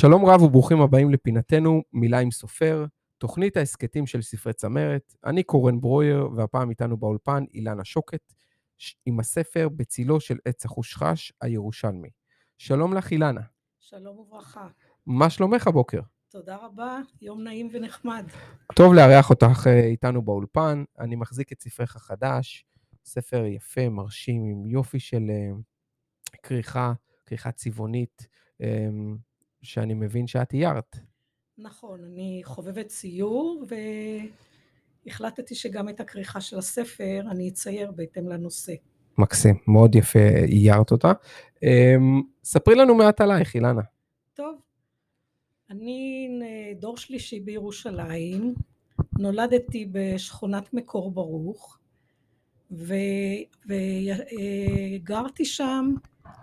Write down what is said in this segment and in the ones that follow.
שלום רב וברוכים הבאים לפינתנו מילה עם סופר, תוכנית ההסכתים של ספרי צמרת. אני קורן ברויר, והפעם איתנו באולפן אילנה שוקת, עם הספר בצילו של עץ החושחש הירושלמי. שלום לך אילנה. שלום וברכה. מה שלומך הבוקר? תודה רבה, יום נעים ונחמד. טוב לארח אותך אה, איתנו באולפן. אני מחזיק את ספרך החדש, ספר יפה, מרשים, עם יופי של אה, כריכה, כריכה צבעונית. שאני מבין שאת איירת. נכון, אני חובבת ציור והחלטתי שגם את הכריכה של הספר אני אצייר בהתאם לנושא. מקסים, מאוד יפה איירת אותה. אמ, ספרי לנו מעט עלייך, אילנה. טוב, אני דור שלישי בירושלים, נולדתי בשכונת מקור ברוך וגרתי שם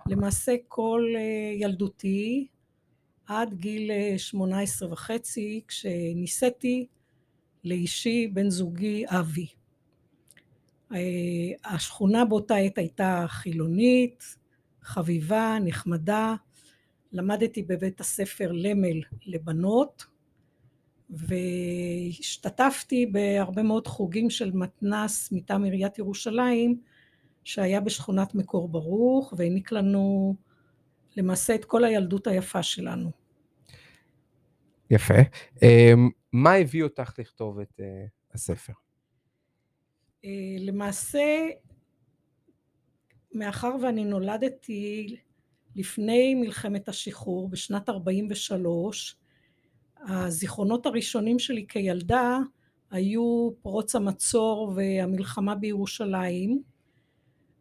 למעשה כל אה, ילדותי עד גיל אה, שמונה עשרה וחצי כשנישאתי לאישי בן זוגי אבי. אה, השכונה באותה עת הייתה חילונית, חביבה, נחמדה. למדתי בבית הספר למל לבנות והשתתפתי בהרבה מאוד חוגים של מתנ"ס מטעם עיריית ירושלים שהיה בשכונת מקור ברוך והעניק לנו למעשה את כל הילדות היפה שלנו. יפה. אמ, מה הביא אותך לכתוב את אה, הספר? אה, למעשה, מאחר ואני נולדתי לפני מלחמת השחרור בשנת 43, הזיכרונות הראשונים שלי כילדה היו פרוץ המצור והמלחמה בירושלים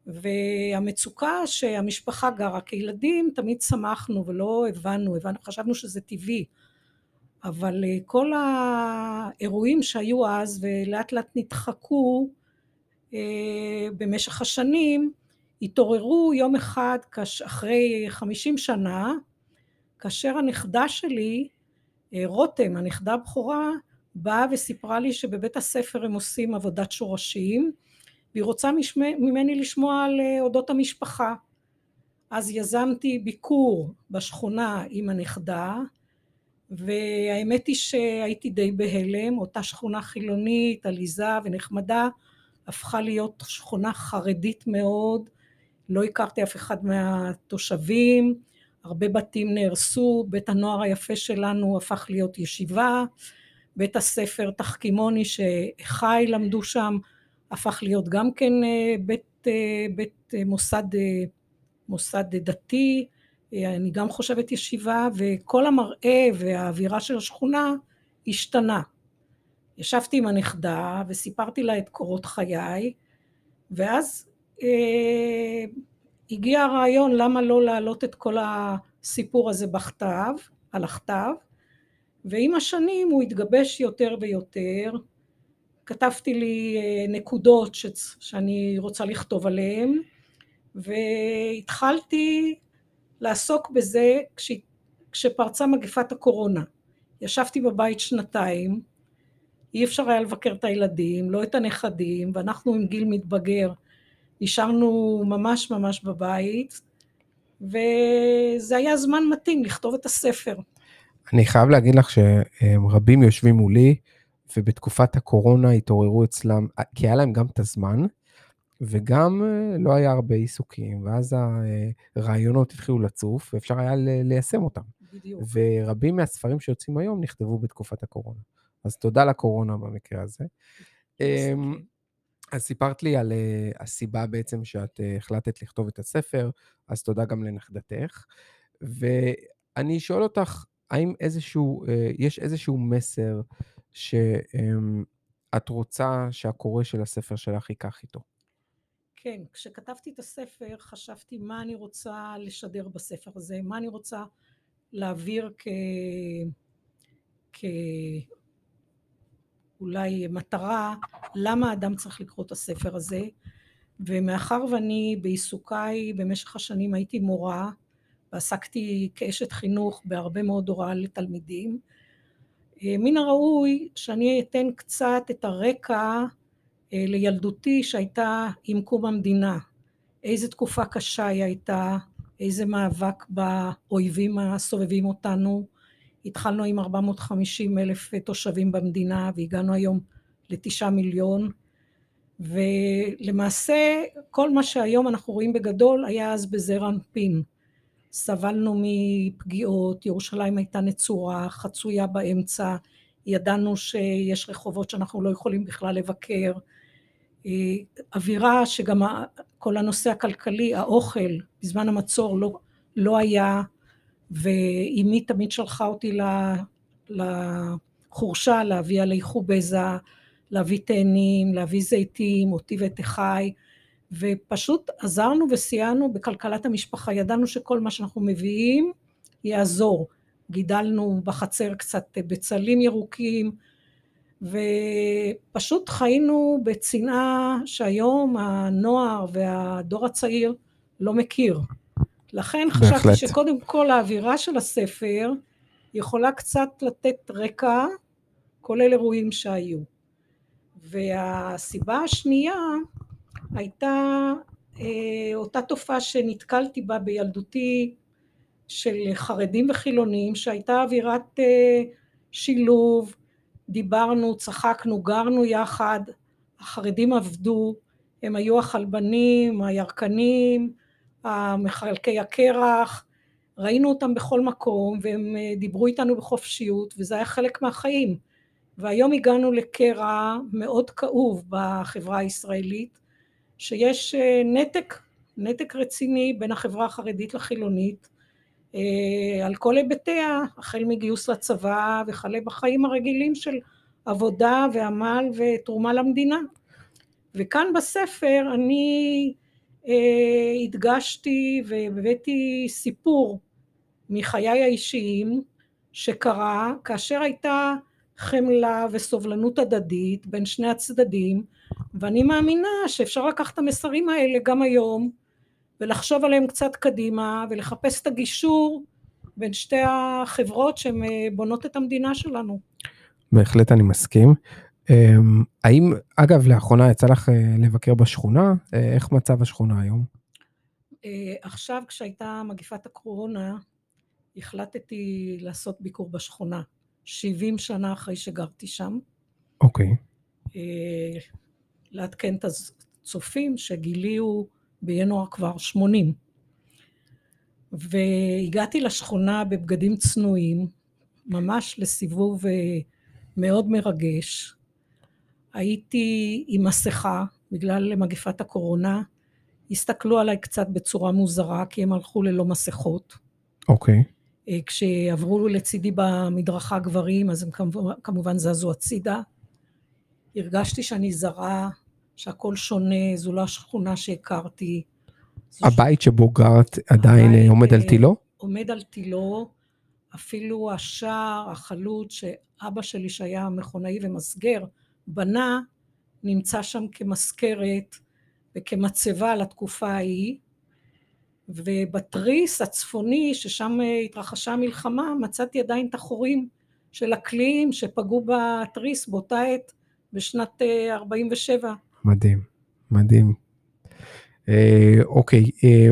והמצוקה שהמשפחה גרה כילדים תמיד שמחנו ולא הבנו, הבנו חשבנו שזה טבעי אבל אה, כל האירועים שהיו אז ולאט לאט נדחקו אה, במשך השנים התעוררו יום אחד אחרי חמישים שנה כאשר הנכדה שלי אה, רותם הנכדה הבכורה באה וסיפרה לי שבבית הספר הם עושים עבודת שורשים והיא רוצה ממני לשמוע על אה, אודות המשפחה. אז יזמתי ביקור בשכונה עם הנכדה והאמת היא שהייתי די בהלם, אותה שכונה חילונית, עליזה ונחמדה הפכה להיות שכונה חרדית מאוד, לא הכרתי אף אחד מהתושבים, הרבה בתים נהרסו, בית הנוער היפה שלנו הפך להיות ישיבה, בית הספר תחכימוני שאחיי למדו שם הפך להיות גם כן אה, בית, אה, בית אה, מוסד, מוסד דתי, אני גם חושבת ישיבה, וכל המראה והאווירה של השכונה השתנה. ישבתי עם הנכדה וסיפרתי לה את קורות חיי, ואז אה, הגיע הרעיון למה לא להעלות את כל הסיפור הזה בכתב, על הכתב, ועם השנים הוא התגבש יותר ויותר, כתבתי לי אה, נקודות ש... שאני רוצה לכתוב עליהן והתחלתי לעסוק בזה כש... כשפרצה מגפת הקורונה. ישבתי בבית שנתיים, אי אפשר היה לבקר את הילדים, לא את הנכדים, ואנחנו עם גיל מתבגר נשארנו ממש ממש בבית, וזה היה זמן מתאים לכתוב את הספר. אני חייב להגיד לך שרבים יושבים מולי, ובתקופת הקורונה התעוררו אצלם, כי היה להם גם את הזמן, וגם אה, לא היה הרבה עיסוקים, ואז הרעיונות התחילו לצוף, ואפשר היה ליישם אותם. בדיוק. ורבים מהספרים שיוצאים היום נכתבו בתקופת הקורונה. אז תודה לקורונה במקרה הזה. אמ, אז סיפרת לי על אה, הסיבה בעצם שאת אה, החלטת לכתוב את הספר, אז תודה גם לנכדתך. ואני שואל אותך, האם איזשהו, יש איזשהו מסר שאת רוצה שהקורא של הספר שלך ייקח איתו. כן, כשכתבתי את הספר חשבתי מה אני רוצה לשדר בספר הזה, מה אני רוצה להעביר כ... כאולי מטרה, למה האדם צריך לקרוא את הספר הזה, ומאחר ואני בעיסוקיי במשך השנים הייתי מורה ועסקתי כאשת חינוך בהרבה מאוד הוראה לתלמידים, מן הראוי שאני אתן קצת את הרקע אה, לילדותי שהייתה עם קום המדינה, איזה תקופה קשה היא הייתה, איזה מאבק באויבים הסובבים אותנו, התחלנו עם 450 אלף תושבים במדינה והגענו היום לתשעה מיליון. ולמעשה כל מה שהיום אנחנו רואים בגדול היה אז בזעיר אנפין. סבלנו מפגיעות, ירושלים הייתה נצורה, חצויה באמצע, ידענו שיש רחובות שאנחנו לא יכולים בכלל לבקר, אה, אווירה שגם כל הנושא הכלכלי, האוכל, בזמן המצור לא, לא היה, ואימי תמיד שלחה אותי לחורשה להביא עלי חובזה, להביא תאנים, להביא זיתים, אותי ואת אחי, ופשוט עזרנו וסייענו בכלכלת המשפחה, ידענו שכל מה שאנחנו מביאים יעזור. גידלנו בחצר קצת בצלים ירוקים, ופשוט חיינו בצנעה שהיום הנוער והדור הצעיר לא מכיר. לכן בהחלט. חשבתי שקודם כל האווירה של הספר יכולה קצת לתת רקע, כולל אירועים שהיו. והסיבה השנייה הייתה אה, אותה תופעה שנתקלתי בה בילדותי של חרדים וחילונים שהייתה אווירת אה, שילוב, דיברנו, צחקנו, גרנו יחד, החרדים עבדו, הם היו החלבנים, הירקנים, מחלקי הקרח, ראינו אותם בכל מקום והם אה, דיברו איתנו בחופשיות וזה היה חלק מהחיים. והיום הגענו לקרע מאוד כאוב בחברה הישראלית שיש אה, נתק, נתק רציני בין החברה החרדית לחילונית אה, על כל היבטיה, החל מגיוס לצבא וכלה בחיים הרגילים של עבודה ועמל ותרומה למדינה. וכאן בספר אני אה, הדגשתי והבאתי סיפור מחיי האישיים שקרה כאשר הייתה חמלה וסובלנות הדדית בין שני הצדדים ואני מאמינה שאפשר לקחת את המסרים האלה גם היום ולחשוב עליהם קצת קדימה ולחפש את הגישור בין שתי החברות שהן אה, בונות את המדינה שלנו. בהחלט אני מסכים. אמ, האם, אגב, לאחרונה יצא לך אה, לבקר בשכונה? אה, איך מצב השכונה היום? עכשיו כשהייתה מגיפת הקורונה, החלטתי לעשות ביקור בשכונה. 70 שנה אחרי שגרתי שם. אוקיי. Okay. לעדכן את הצופים שגילי הוא בינואר כבר 80. והגעתי לשכונה בבגדים צנועים, ממש לסיבוב אה, מאוד מרגש. הייתי עם מסכה בגלל מגפת הקורונה, הסתכלו עליי קצת בצורה מוזרה כי הם הלכו ללא מסכות. אוקיי. Okay. אה, כשעברו לצידי במדרכה גברים אז הם כמובן זזו הצידה. הרגשתי שאני זרה, שהכל שונה, זו לא השכונה שהכרתי. הבית שבו גרת עדיין הבית, עומד על תילו? עומד על תילו, אפילו השער, החלוט, שאבא שלי שהיה מכונאי ומסגר, בנה, נמצא שם כמזכרת וכמצבה לתקופה ההיא, ובתריס הצפוני, ששם התרחשה המלחמה, מצאתי עדיין את החורים של הקליעים שפגעו בתריס באותה עת בשנת 47. מדהים, מדהים. אה, אוקיי, אה,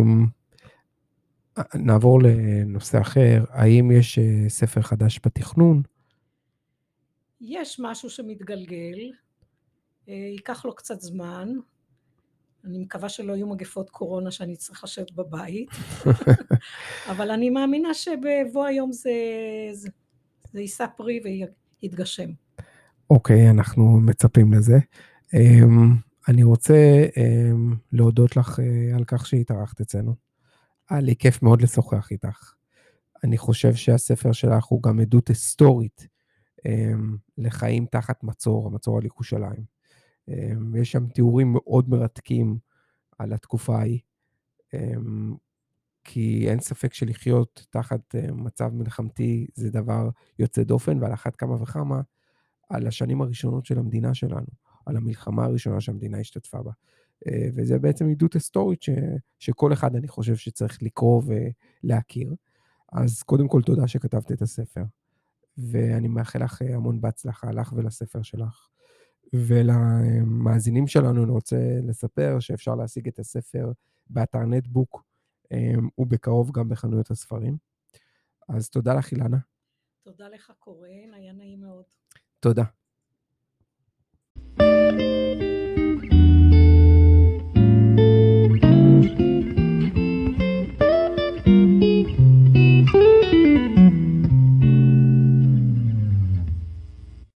נעבור לנושא אחר. האם יש אה, ספר חדש בתכנון? יש משהו שמתגלגל, אה, ייקח לו קצת זמן. אני מקווה שלא יהיו מגפות קורונה שאני אצטרך לשבת בבית, אבל אני מאמינה שבבוא היום זה, זה, זה יישא פרי ויתגשם. אוקיי, אנחנו מצפים לזה. אמ, אני רוצה אמ, להודות לך אה, על כך שהתארחת אצלנו. היה לי כיף מאוד לשוחח איתך. אני חושב שהספר שלך הוא גם עדות היסטורית אמ, לחיים תחת מצור, המצור על ירושלים. יש שם תיאורים מאוד מרתקים על התקופה ההיא, כי אין ספק שלחיות תחת אה, מצב מלחמתי זה דבר יוצא דופן, ועל אחת כמה וכמה על השנים הראשונות של המדינה שלנו, על המלחמה הראשונה שהמדינה השתתפה בה. אה, וזה בעצם עדות היסטורית ש, שכל אחד, אני חושב, שצריך לקרוא ולהכיר. אז קודם כל, תודה שכתבת את הספר. ואני מאחל לך אה, המון בהצלחה, לך ולספר שלך. ולמאזינים שלנו אני רוצה לספר שאפשר להשיג את הספר באתר נטבוק, ובקרוב גם בחנויות הספרים. אז תודה לך, אילנה. תודה לך, קורן, היה נעים מאוד. תודה. thank you